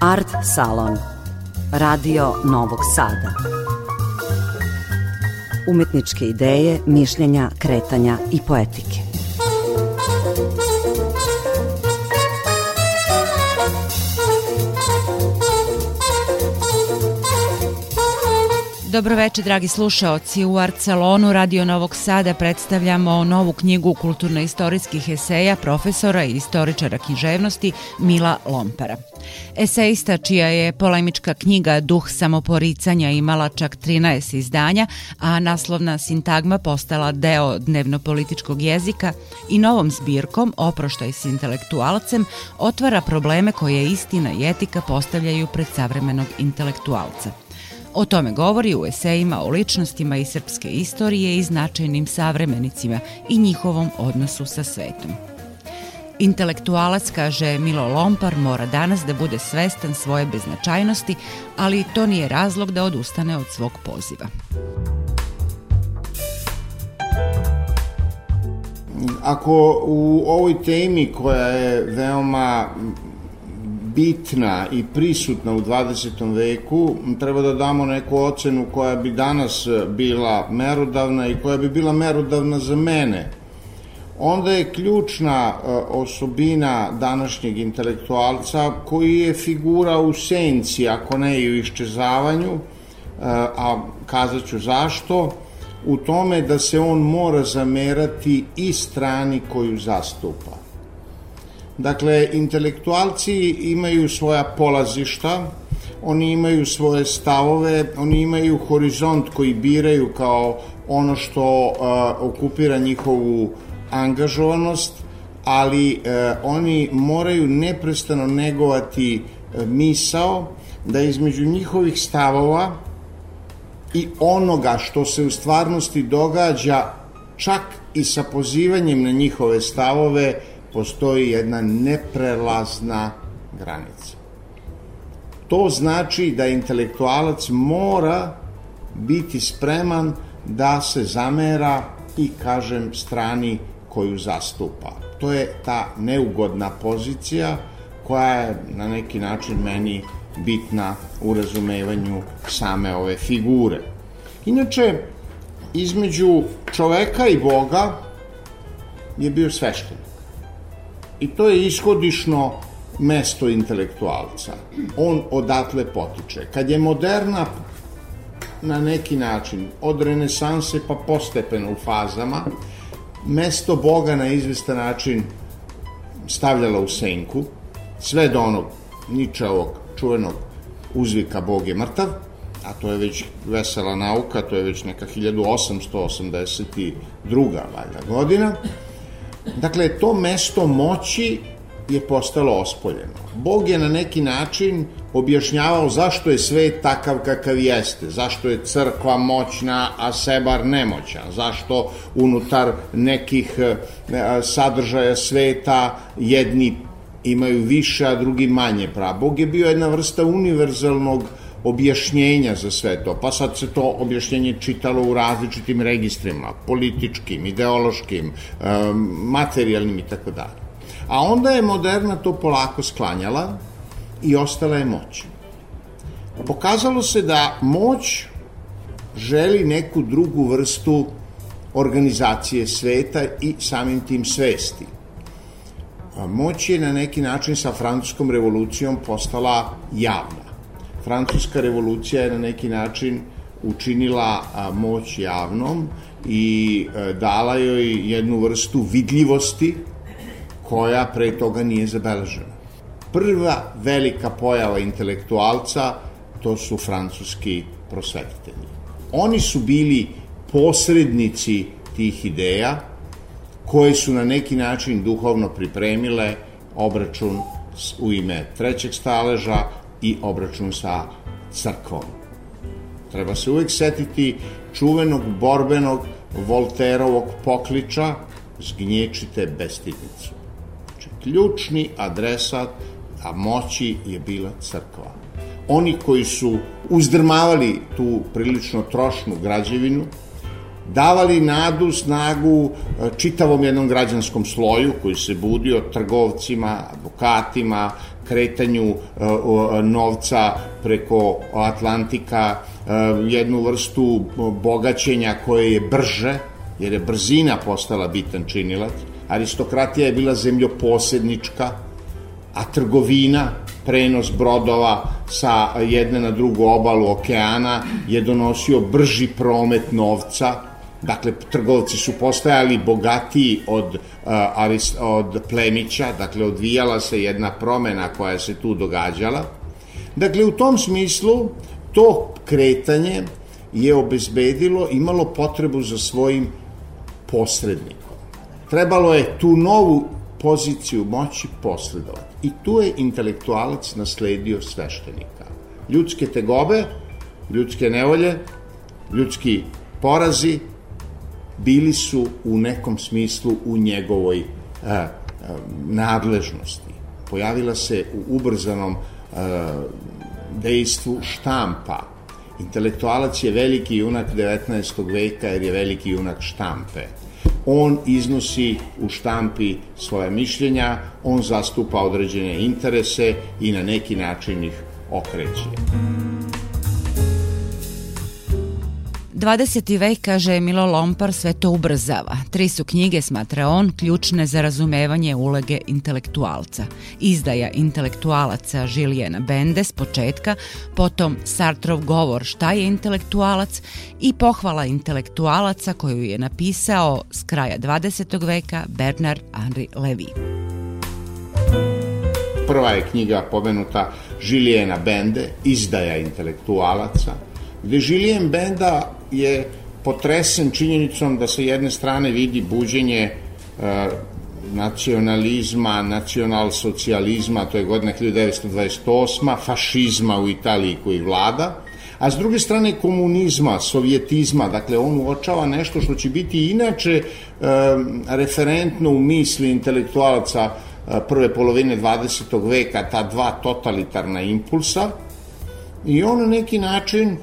Art Salon Radio Novog Sada Umetničke ideje, mišljenja, kretanja i poetike Dobroveče, dragi slušaoci. U Art Salonu Radio Novog Sada predstavljamo novu knjigu kulturno-istorijskih eseja profesora i istoričara književnosti Mila Lompara. Esejista čija je polemička knjiga Duh samoporicanja imala čak 13 izdanja, a naslovna sintagma postala deo dnevnopolitičkog jezika i novom zbirkom Oproštaj s intelektualcem otvara probleme koje istina i etika postavljaju pred savremenog intelektualca – O tome govori u esejima o ličnostima iz srpske istorije i značajnim savremenicima i njihovom odnosu sa svetom. Intelektualac, kaže Milo Lompar, mora danas da bude svestan svoje beznačajnosti, ali to nije razlog da odustane od svog poziva. Ako u ovoj temi koja je veoma bitna i prisutna u 20. veku, treba da damo neku ocenu koja bi danas bila merodavna i koja bi bila merodavna za mene. Onda je ključna e, osobina današnjeg intelektualca koji je figura u senci, ako ne i u iščezavanju, e, a kazat ću zašto, u tome da se on mora zamerati i strani koju zastupa. Dakle, intelektualci imaju svoja polazišta, oni imaju svoje stavove, oni imaju horizont koji biraju kao ono što uh, okupira njihovu angažovanost, ali uh, oni moraju neprestano negovati uh, misao da između njihovih stavova i onoga što se u stvarnosti događa čak i sa pozivanjem na njihove stavove postoji jedna neprelazna granica. To znači da intelektualac mora biti spreman da se zamera i, kažem, strani koju zastupa. To je ta neugodna pozicija koja je na neki način meni bitna u razumevanju same ove figure. Inače, između čoveka i Boga je bio sveštenik. I to je ishodišno mesto intelektualca. On odatle potiče. Kad je moderna na neki način, od renesanse pa postepeno u fazama, mesto Boga na izvestan način stavljala u senku, sve do onog Ničeovog čuvenog uzvika Bog je mrtav, a to je već vesela nauka, to je već neka 1882. valjda godina, Dakle, to mesto moći je postalo ospoljeno. Bog je na neki način objašnjavao zašto je svet takav kakav jeste, zašto je crkva moćna, a sebar nemoćan, zašto unutar nekih e, sadržaja sveta jedni imaju više, a drugi manje prava. Bog je bio jedna vrsta univerzalnog objašnjenja za sve to, pa sad se to objašnjenje čitalo u različitim registrima, političkim, ideološkim, materijalnim i tako dalje. A onda je moderna to polako sklanjala i ostala je moć. Pokazalo se da moć želi neku drugu vrstu organizacije sveta i samim tim svesti. Moć je na neki način sa francuskom revolucijom postala javna. Francuska revolucija je na neki način učinila moć javnom i e, dala joj jednu vrstu vidljivosti koja pre toga nije zabeležena. Prva velika pojava intelektualca to su francuski prosvetitelji. Oni su bili posrednici tih ideja koje su na neki način duhovno pripremile obračun u ime trećeg staleža i obračun sa crkvom. Treba se uvek setiti čuvenog borbenog Volterovog pokliča zgnječite bestidnicu. Ključni adresat a moći je bila crkva. Oni koji su uzdrmavali tu prilično trošnu građevinu, davali nadu, snagu e, čitavom jednom građanskom sloju koji se budio trgovcima, advokatima, kretanju e, novca preko Atlantika, e, jednu vrstu bogaćenja koje je brže, jer je brzina postala bitan činilac. Aristokratija je bila zemljoposednička, a trgovina, prenos brodova sa jedne na drugu obalu okeana je donosio brži promet novca, Dakle, trgovci su postajali bogatiji od, uh, od plemića, dakle, odvijala se jedna promena koja se tu događala. Dakle, u tom smislu, to kretanje je obezbedilo, imalo potrebu za svojim posrednikom. Trebalo je tu novu poziciju moći posredovati. I tu je intelektualac nasledio sveštenika. Ljudske tegobe, ljudske nevolje, ljudski porazi, bili su u nekom smislu u njegovoj a, a, nadležnosti. Pojavila se u ubrzanom a, dejstvu štampa. Intelektualac je veliki junak 19. veka jer je veliki junak štampe. On iznosi u štampi svoje mišljenja, on zastupa određene interese i na neki način ih okreće. 20. vek, kaže Milo Lompar, sve to ubrzava. Tri su knjige, smatra on, ključne za razumevanje ulege intelektualca. Izdaja intelektualaca Žilijena Bende s početka, potom Sartrov govor šta je intelektualac i pohvala intelektualaca koju je napisao s kraja 20. veka Bernard Henri Levy. Prva je knjiga pomenuta Žilijena Bende, izdaja intelektualaca, gde Žilijen Benda je potresen činjenicom da sa jedne strane vidi buđenje e, nacionalizma, nacionalsocijalizma, to je godina 1928. fašizma u Italiji koji vlada, a s druge strane komunizma, sovjetizma, dakle on uočava nešto što će biti inače e, referentno u misli intelektualaca e, prve polovine 20. veka, ta dva totalitarna impulsa, i on na neki način e,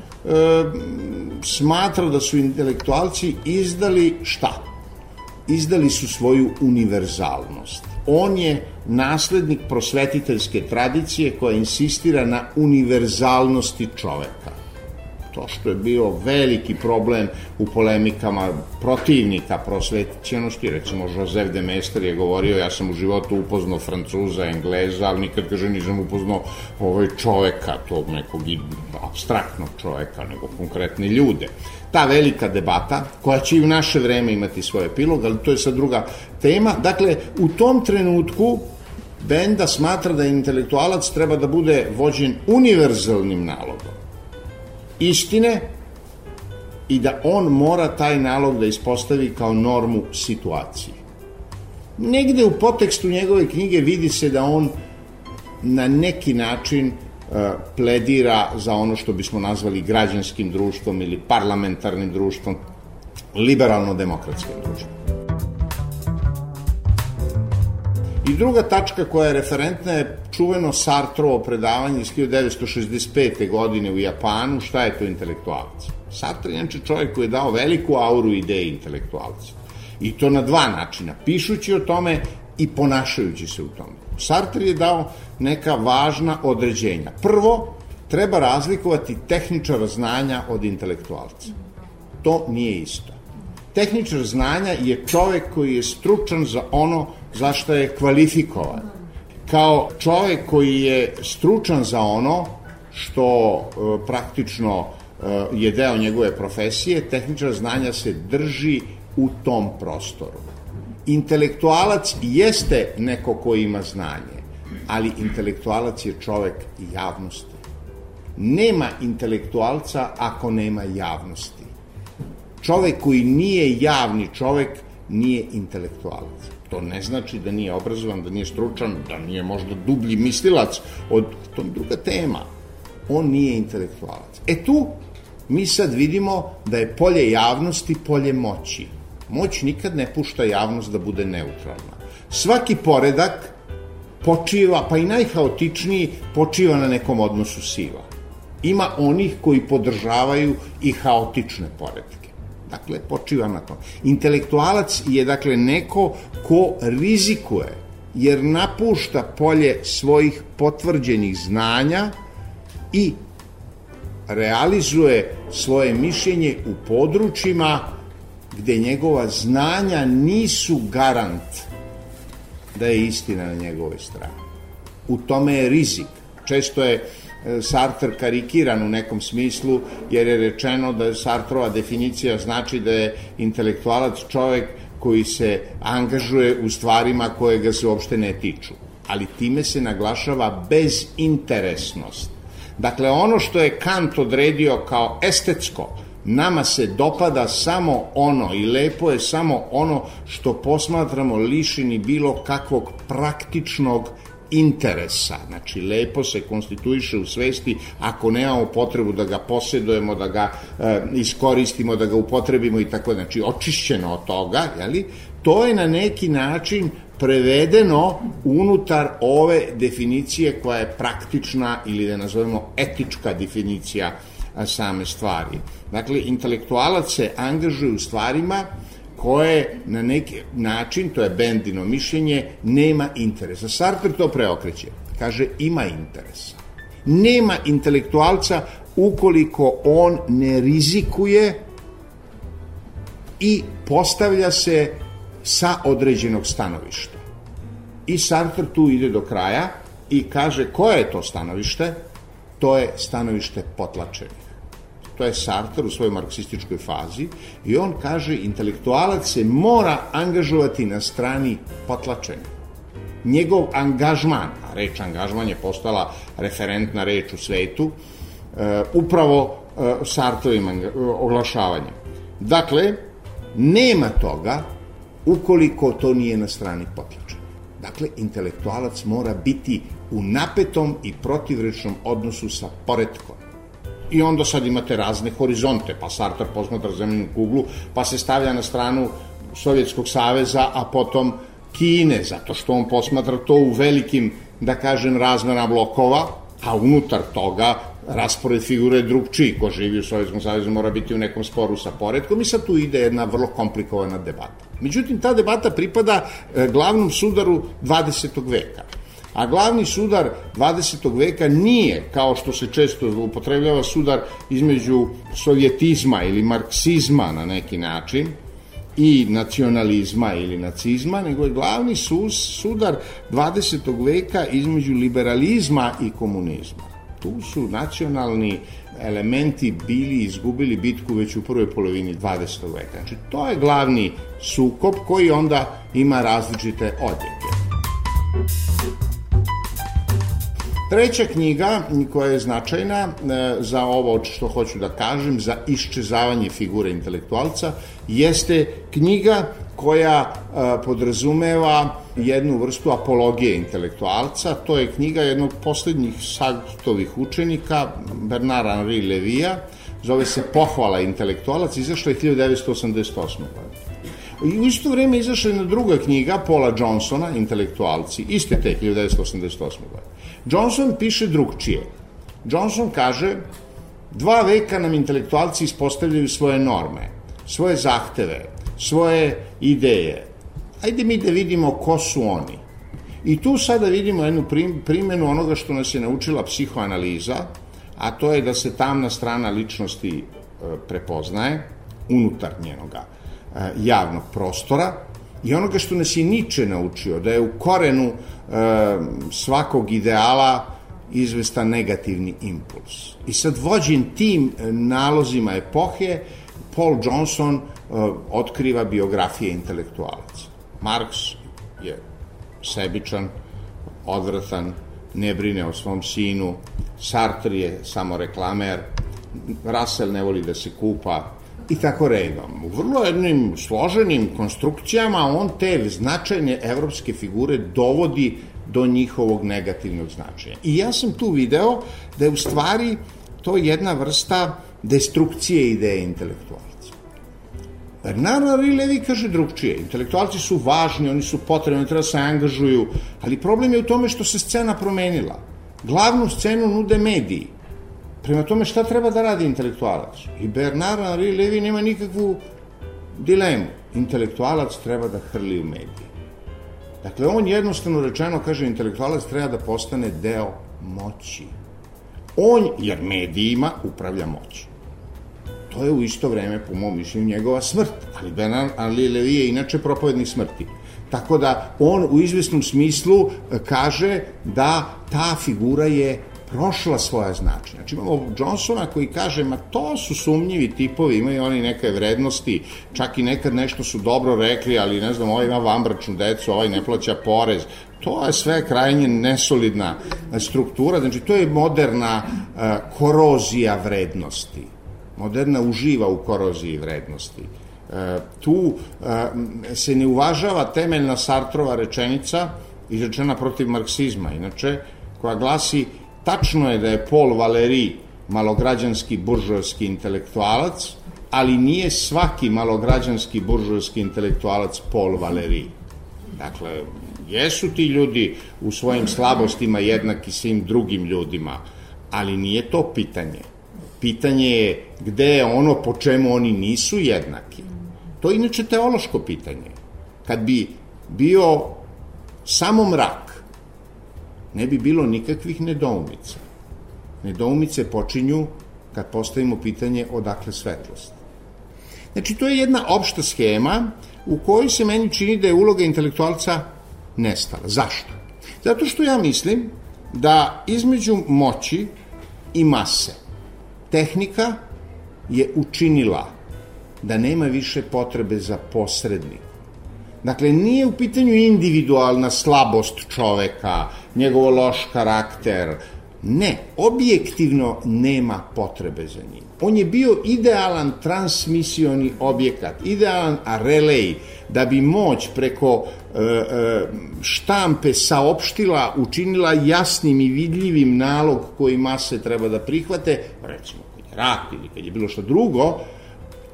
smatra da su intelektualci izdali šta? Izdali su svoju univerzalnost. On je naslednik prosvetiteljske tradicije koja insistira na univerzalnosti čoveka to što je bio veliki problem u polemikama protivnika prosvećenosti, recimo Joseph de Mester je govorio, ja sam u životu upoznao Francuza, Engleza, ali nikad, kaže, nisam upoznao ovaj čoveka, tog nekog abstraktnog čoveka, nego konkretne ljude. Ta velika debata, koja će i u naše vreme imati svoj epilog, ali to je sad druga tema, dakle, u tom trenutku Benda smatra da intelektualac treba da bude vođen univerzalnim nalogom istine i da on mora taj nalog da ispostavi kao normu situacije. Negde u potekstu njegove knjige vidi se da on na neki način uh, pledira za ono što bismo nazvali građanskim društvom ili parlamentarnim društvom, liberalno-demokratskim društvom. I druga tačka koja je referentna je čuveno Sartrovo predavanje iz 1965. godine u Japanu, šta je to intelektualac? Sartre je čovjek koji je dao veliku auru ideje intelektualca. I to na dva načina, pišući o tome i ponašajući se u tome. Sartre je dao neka važna određenja. Prvo, treba razlikovati tehničara znanja od intelektualca. To nije isto. Tehničar znanja je čovek koji je stručan za ono za što je kvalifikovan. Kao čovek koji je stručan za ono što e, praktično e, je deo njegove profesije, tehničar znanja se drži u tom prostoru. Intelektualac jeste neko ko ima znanje, ali intelektualac je čovek javnosti. Nema intelektualca ako nema javnosti. Čovek koji nije javni čovek nije intelektualac. To ne znači da nije obrazovan, da nije stručan, da nije možda dublji mislilac od to druga tema. On nije intelektualac. E tu mi sad vidimo da je polje javnosti polje moći. Moć nikad ne pušta javnost da bude neutralna. Svaki poredak počiva, pa i najhaotičniji, počiva na nekom odnosu sila. Ima onih koji podržavaju i haotične poredke. Dakle, počiva na to. Intelektualac je, dakle, neko ko rizikuje, jer napušta polje svojih potvrđenih znanja i realizuje svoje mišljenje u područjima gde njegova znanja nisu garant da je istina na njegovoj strani. U tome je rizik. Često je Sartre karikiran u nekom smislu, jer je rečeno da je Sartrova definicija znači da je intelektualac čovek koji se angažuje u stvarima koje ga se uopšte ne tiču. Ali time se naglašava bezinteresnost. Dakle, ono što je Kant odredio kao estetsko, nama se dopada samo ono i lepo je samo ono što posmatramo lišini bilo kakvog praktičnog interesa. Znači, lepo se konstituiše u svesti ako nemamo potrebu da ga posjedujemo, da ga e, iskoristimo, da ga upotrebimo i tako. Znači, očišćeno od toga, jeli? to je na neki način prevedeno unutar ove definicije koja je praktična ili da nazovemo etička definicija same stvari. Dakle, intelektualac se angažuje u stvarima koje na neki način, to je Bendino mišljenje, nema interesa. Sartre to preokreće. Kaže, ima interesa. Nema intelektualca ukoliko on ne rizikuje i postavlja se sa određenog stanovišta. I Sartre tu ide do kraja i kaže koje je to stanovište? To je stanovište potlačenih. To je Sartre u svojoj marksističkoj fazi i on kaže intelektualac se mora angažovati na strani potlačenih. Njegov angažman, a reč angažman je postala referentna reč u svetu, e, upravo e, Sartovim oglašavanjem. Dakle, nema toga ukoliko to nije na strani potlačenja. Dakle, intelektualac mora biti u napetom i protivrečnom odnosu sa poretkom. I onda sad imate razne horizonte, pa Sartre posmatra zemljenu kuglu, pa se stavlja na stranu Sovjetskog saveza, a potom Kine, zato što on posmatra to u velikim, da kažem, razmena blokova, a unutar toga raspored figure drugčiji. Ko živi u Sovjetskom savezu mora biti u nekom sporu sa poredkom i sad tu ide jedna vrlo komplikovana debata. Međutim, ta debata pripada e, glavnom sudaru 20. veka. A glavni sudar 20. veka nije, kao što se često upotrebljava, sudar između sovjetizma ili marksizma na neki način i nacionalizma ili nacizma, nego je glavni sudar 20. veka između liberalizma i komunizma. Tu su nacionalni elementi bili izgubili bitku već u prvoj polovini 20. veka. Znači, to je glavni sukob koji onda ima različite odjeke. Treća knjiga koja je značajna e, za ovo što hoću da kažem, za iščezavanje figure intelektualca, jeste knjiga koja e, podrazumeva jednu vrstu apologije intelektualca. To je knjiga jednog poslednjih Sartovih učenika, Bernard Henri Levija, zove se Pohvala intelektualac, izašla je 1988. godine. I u isto vreme izašla jedna druga knjiga Paula Johnsona, Intelektualci, iste te 1988. godine. Johnson piše drugčije. Johnson kaže, dva veka nam intelektualci ispostavljaju svoje norme, svoje zahteve, svoje ideje. Ajde mi da vidimo ko su oni. I tu sada vidimo jednu primenu onoga što nas je naučila psihoanaliza, a to je da se tamna strana ličnosti e, prepoznaje unutar njenoga e, javnog prostora i onoga što nas je Niče naučio, da je u korenu e, svakog ideala izvesta negativni impuls. I sad vođen tim nalozima epohe, Paul Johnson otkriva biografije intelektualaca. Marks je sebičan, odvratan, ne brine o svom sinu, Sartre je samo reklamer, Russell ne voli da se kupa i tako redom. U vrlo jednim složenim konstrukcijama on te značajne evropske figure dovodi do njihovog negativnog značaja. I ja sam tu video da je u stvari to jedna vrsta destrukcije ideje intelektuala. Bernard Henri Levi kaže drugčije. Intelektualci su važni, oni su potrebni, treba da se angažuju, ali problem je u tome što se scena promenila. Glavnu scenu nude mediji. Prema tome šta treba da radi intelektualac? I Bernard Henri Levi nema nikakvu dilemu. Intelektualac treba da hrli u medije. Dakle, on jednostavno rečeno kaže intelektualac treba da postane deo moći. On, jer medijima, upravlja moći. To je u isto vreme, po mom mišljenju, njegova smrt. Ali Bernard Ali Levi je inače propovednik smrti. Tako da on u izvesnom smislu e, kaže da ta figura je prošla svoja značenja. Znači imamo Johnsona koji kaže, ma to su sumnjivi tipovi, imaju oni neke vrednosti, čak i nekad nešto su dobro rekli, ali ne znam, ovaj ima vambračnu decu, ovaj ne plaća porez, to je sve krajnje nesolidna struktura, znači to je moderna uh, korozija vrednosti. Moderna uživa u koroziji vrednosti. Uh, tu uh, se ne uvažava temeljna Sartrova rečenica, izrečena protiv marksizma, inače, koja glasi Tačno je da je Paul Valéry malograđanski buržovski intelektualac, ali nije svaki malograđanski buržovski intelektualac Paul Valéry. Dakle, jesu ti ljudi u svojim slabostima jednaki svim drugim ljudima, ali nije to pitanje. Pitanje je gde je ono po čemu oni nisu jednaki. To je inače teološko pitanje. Kad bi bio samo mrak, ne bi bilo nikakvih nedoumica. Nedoumice počinju kad postavimo pitanje odakle svetlost. Znači, to je jedna opšta schema u kojoj se meni čini da je uloga intelektualca nestala. Zašto? Zato što ja mislim da između moći i mase tehnika je učinila da nema više potrebe za posrednik Dakle, nije u pitanju individualna slabost čoveka, njegov loš karakter. Ne, objektivno nema potrebe za njim. On je bio idealan transmisioni objekat, idealan relej da bi moć preko e, e, štampe saopštila, učinila jasnim i vidljivim nalog koji mase treba da prihvate, recimo kad je rak ili kad je bilo što drugo,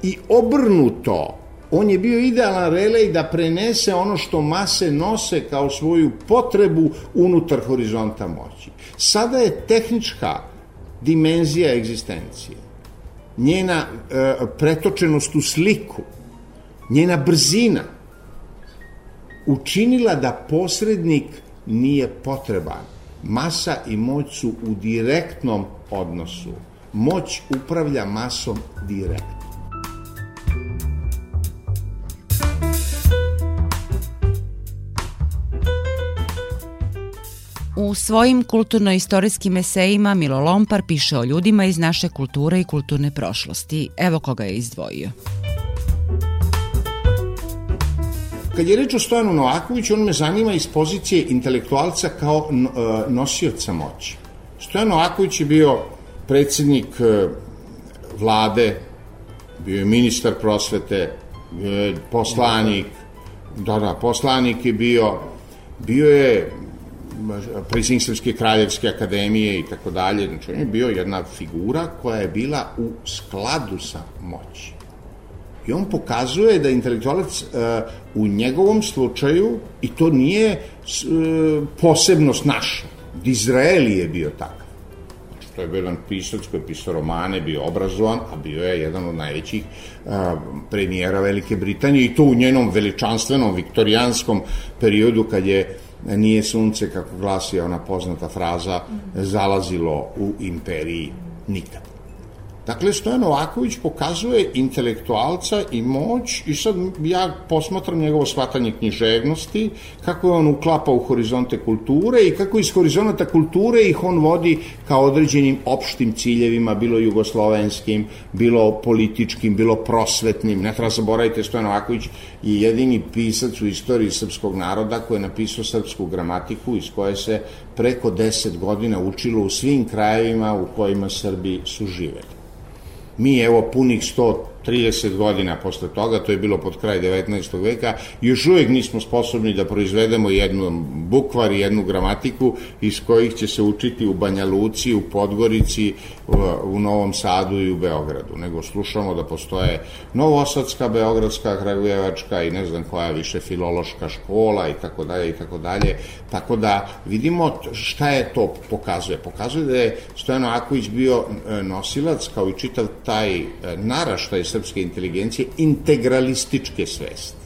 i obrnuto on je bio idealan relej da prenese ono što mase nose kao svoju potrebu unutar horizonta moći. Sada je tehnička dimenzija egzistencije, njena e, pretočenost u sliku, njena brzina, učinila da posrednik nije potreban. Masa i moć su u direktnom odnosu. Moć upravlja masom direktno. U svojim kulturno-istorijskim esejima Milo Lompar piše o ljudima iz naše kulture i kulturne prošlosti. Evo koga je izdvojio. Kad je reč o Stojanu Novakoviću, on me zanima iz pozicije intelektualca kao e, nosioca moći. Stojan Novaković je bio predsednik e, vlade, bio je ministar prosvete, je poslanik, da, da, poslanik je bio, bio je Srpske kraljevske akademije i tako dalje. Znači, on je bio jedna figura koja je bila u skladu sa moći. I on pokazuje da intelektualac uh, u njegovom slučaju, i to nije uh, posebnost naša, Dizraeli je bio takav. Znači, to je bio jedan pisac koji je pisao romane, bio obrazovan, a bio je jedan od najvećih uh, premijera Velike Britanije i to u njenom veličanstvenom viktorijanskom periodu kad je nije sunce, kako glasi ona poznata fraza, zalazilo u imperiji nikad. Dakle, Stojan Novaković pokazuje intelektualca i moć i sad ja posmatram njegovo shvatanje književnosti, kako je on uklapa u horizonte kulture i kako iz horizonta kulture ih on vodi kao određenim opštim ciljevima, bilo jugoslovenskim, bilo političkim, bilo prosvetnim. Ne treba zaboraviti, Stojan Novaković je jedini pisac u istoriji srpskog naroda koji je napisao srpsku gramatiku iz koje se preko deset godina učilo u svim krajevima u kojima Srbi su živeli. Mi evo punih 130 godina posle toga, to je bilo pod kraj 19. veka, još uvek nismo sposobni da proizvedemo jednu bukvar i jednu gramatiku iz kojih će se učiti u Banja Luci, u Podgorici, u Novom Sadu i u Beogradu, nego slušamo da postoje Novosadska, Beogradska, Kragujevačka i ne znam koja više filološka škola i tako dalje i tako dalje. Tako da vidimo šta je to pokazuje. Pokazuje da je Stojano Aković bio e, nosilac kao i čitav taj e, naraštaj srpske inteligencije integralističke svesti.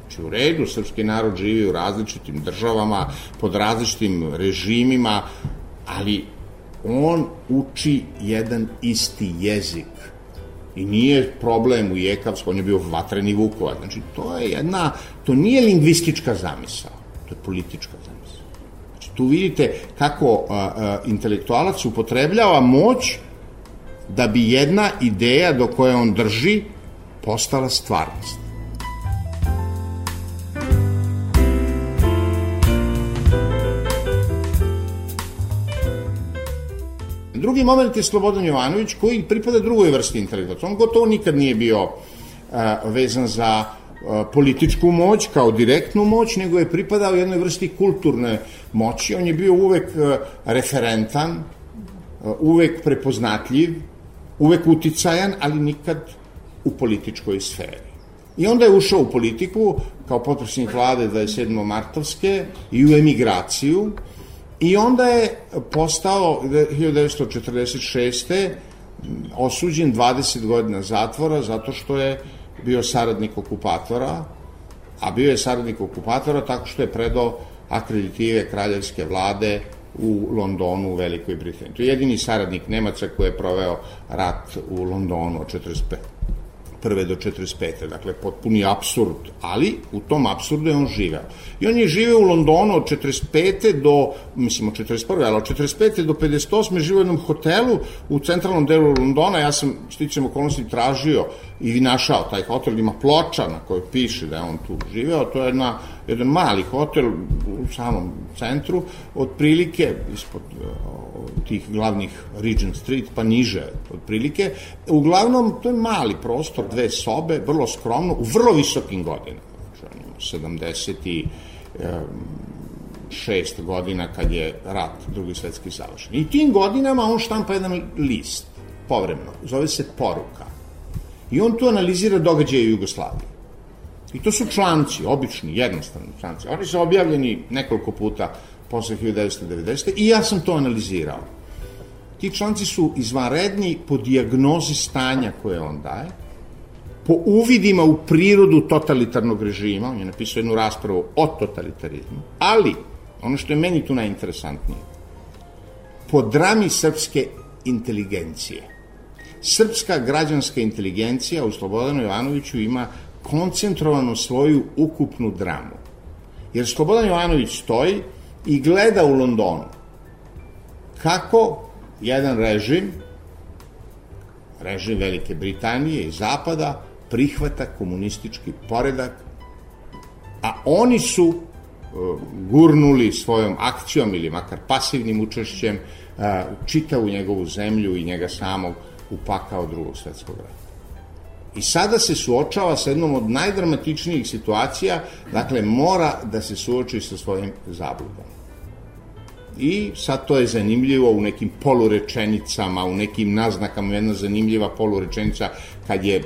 Znači, u redu, srpski narod živi u različitim državama, pod različitim režimima, ali on uči jedan isti jezik. I nije problem u Jekavsku, on je bio vatreni Vukova. Znači, to je jedna, to nije lingvistička zamisao, to je politička zamisao. Znači, tu vidite kako a, a, intelektualac upotrebljava moć da bi jedna ideja do koje on drži postala stvarnost. Drugi moment je Slobodan Jovanović koji pripada drugoj vrsti intelektualca. On gotovo nikad nije bio uh, vezan za uh, političku moć kao direktnu moć, nego je pripadao jednoj vrsti kulturne moći. On je bio uvek uh, referentan, uvek prepoznatljiv, uvek uticajan, ali nikad u političkoj sferi. I onda je ušao u politiku kao potpredsjednik vlade 27. martovske i u emigraciju i onda je postao 1946. osuđen 20 godina zatvora zato što je bio saradnik okupatora, a bio je saradnik okupatora tako što je predao akreditive kraljevske vlade u Londonu, u Velikoj Britaniji. To je jedini saradnik Nemaca koji je proveo rat u Londonu od 45 prve do 45. Dakle, potpuni absurd, ali u tom absurdu je on živeo. I on je živeo u Londonu od 45. do, mislim, od 41. ali od 45. do 58. živeo u jednom hotelu u centralnom delu Londona. Ja sam, sticam okolnosti, tražio i našao taj hotel, ima ploča na kojoj piše da je on tu živeo. To je jedna, jedan mali hotel u samom centru, otprilike ispod tih glavnih Regent Street, pa niže otprilike. Uglavnom, to je mali prostor, dve sobe, vrlo skromno, u vrlo visokim godinama. Znači, 70 šest godina kad je rat drugi svetski završen. I tim godinama on štampa jedan list, povremeno, zove se Poruka. I on tu analizira događaje u Jugoslaviji. I to su članci, obični, jednostavni članci. Oni su objavljeni nekoliko puta posle 1990. I ja sam to analizirao. Ti članci su izvanredni po diagnozi stanja koje on daje, po uvidima u prirodu totalitarnog režima, on je napisao jednu raspravu o totalitarizmu, ali, ono što je meni tu najinteresantnije, po drami srpske inteligencije. Srpska građanska inteligencija u Slobodanu Jovanoviću ima koncentrovanu svoju ukupnu dramu. Jer Slobodan Jovanović stoji i gleda u Londonu kako jedan režim, režim Velike Britanije i Zapada, prihvata komunistički poredak, a oni su uh, gurnuli svojom akcijom ili makar pasivnim učešćem uh, čitavu njegovu zemlju i njega samog u pakao drugog svetskog rata. I sada se suočava sa jednom od najdramatičnijih situacija, dakle mora da se suoči sa svojim zabludama. I sad to je zanimljivo u nekim polurečenicama, u nekim naznakama, jedna zanimljiva polurečenica kad je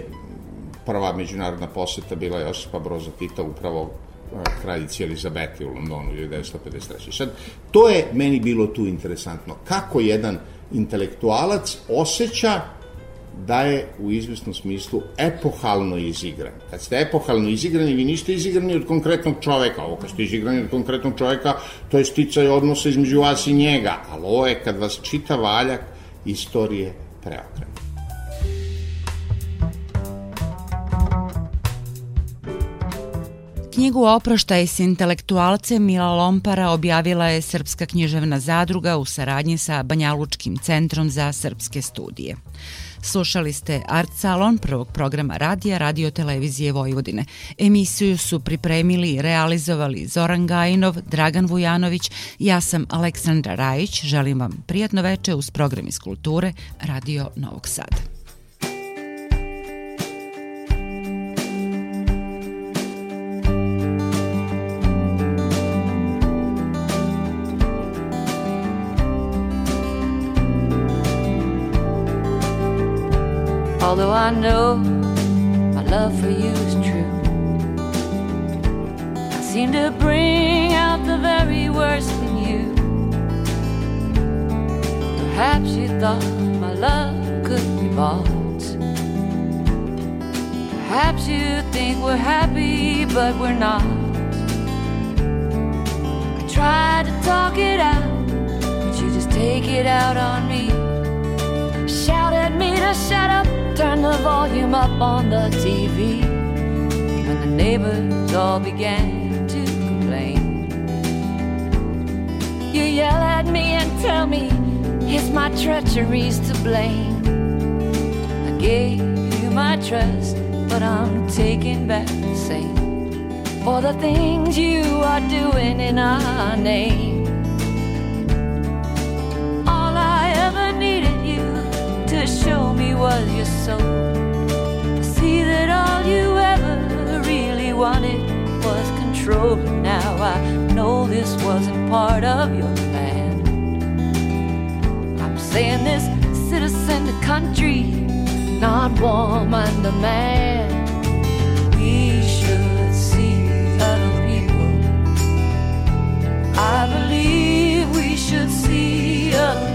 prva međunarodna poseta bila Josipa Broza Tita upravo e, kraljici Elizabeti u Londonu 1953. Sad, to je meni bilo tu interesantno. Kako jedan intelektualac osjeća da je u izvesnom smislu epohalno izigran. Kad ste epohalno izigrani, vi niste izigrani od konkretnog čoveka. Ovo kad ste izigrani od konkretnog čoveka, to je sticaj odnosa između vas i njega. Ali ovo je kad vas čita valjak istorije preokrene. Knjigu Oproštaj s intelektualcem Mila Lompara objavila je Srpska književna zadruga u saradnji sa Banjalučkim centrom za srpske studije. Slušali ste Art Salon prvog programa radija Radio Televizije Vojvodine. Emisiju su pripremili i realizovali Zoran Gajinov, Dragan Vujanović, ja sam Aleksandra Rajić. Želim vam prijatno veče uz program iz kulture Radio Novog Sada. Although I know my love for you is true, I seem to bring out the very worst in you. Perhaps you thought my love could be bought, Perhaps you think we're happy, but we're not. I tried to talk it out, but you just take it out on me. Shout at me to shut up, turn the volume up on the TV. When the neighbors all began to complain, you yell at me and tell me it's my treacheries to blame. I gave you my trust but I'm taking back the same for the things you are doing in our name. To show me was your soul. I see that all you ever really wanted was control. Now I know this wasn't part of your plan. I'm saying this citizen to country not woman to man. We should see other people. I believe we should see other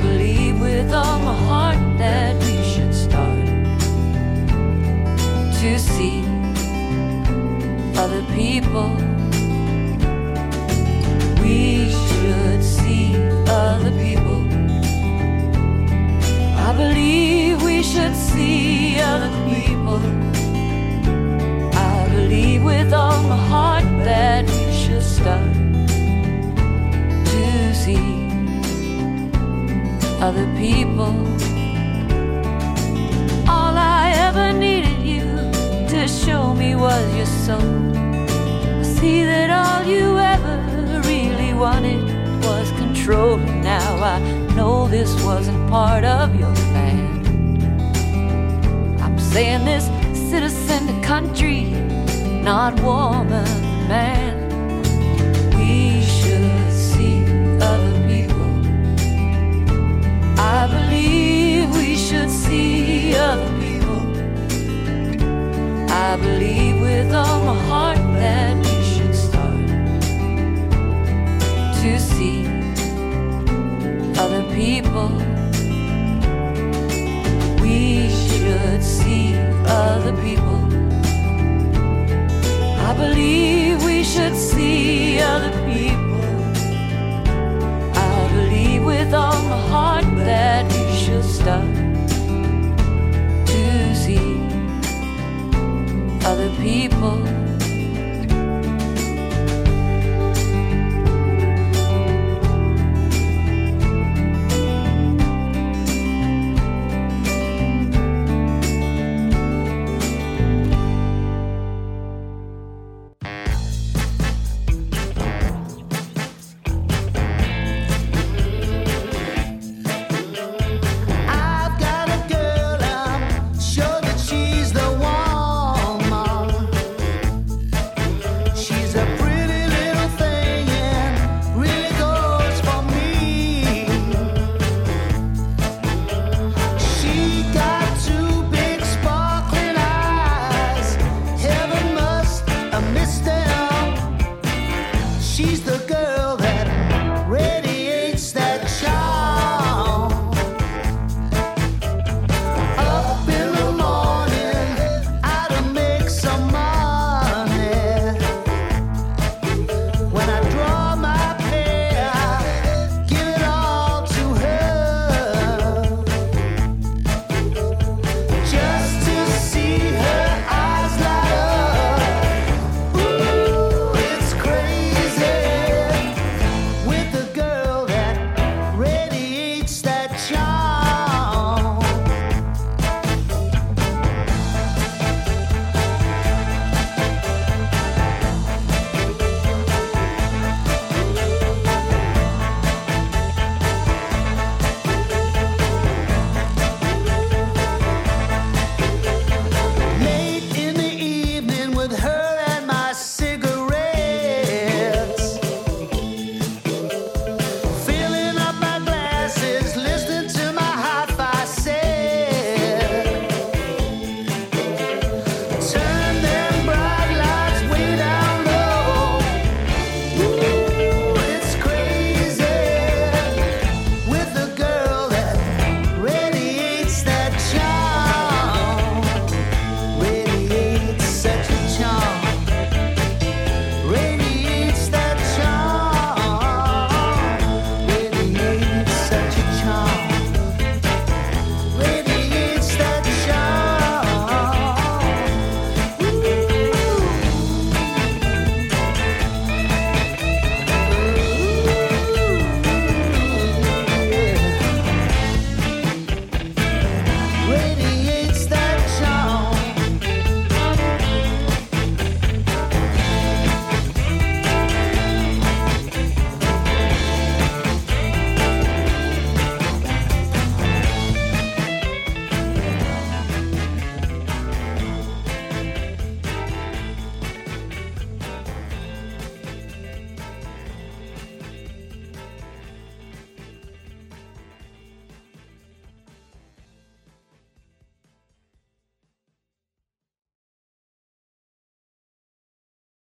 believe with all my heart that we should start to see other people. Other people. All I ever needed you to show me was your soul. I see that all you ever really wanted was control. Now I know this wasn't part of your plan. I'm saying this citizen to country, not woman, man. Believe we should see other people. I believe with all my heart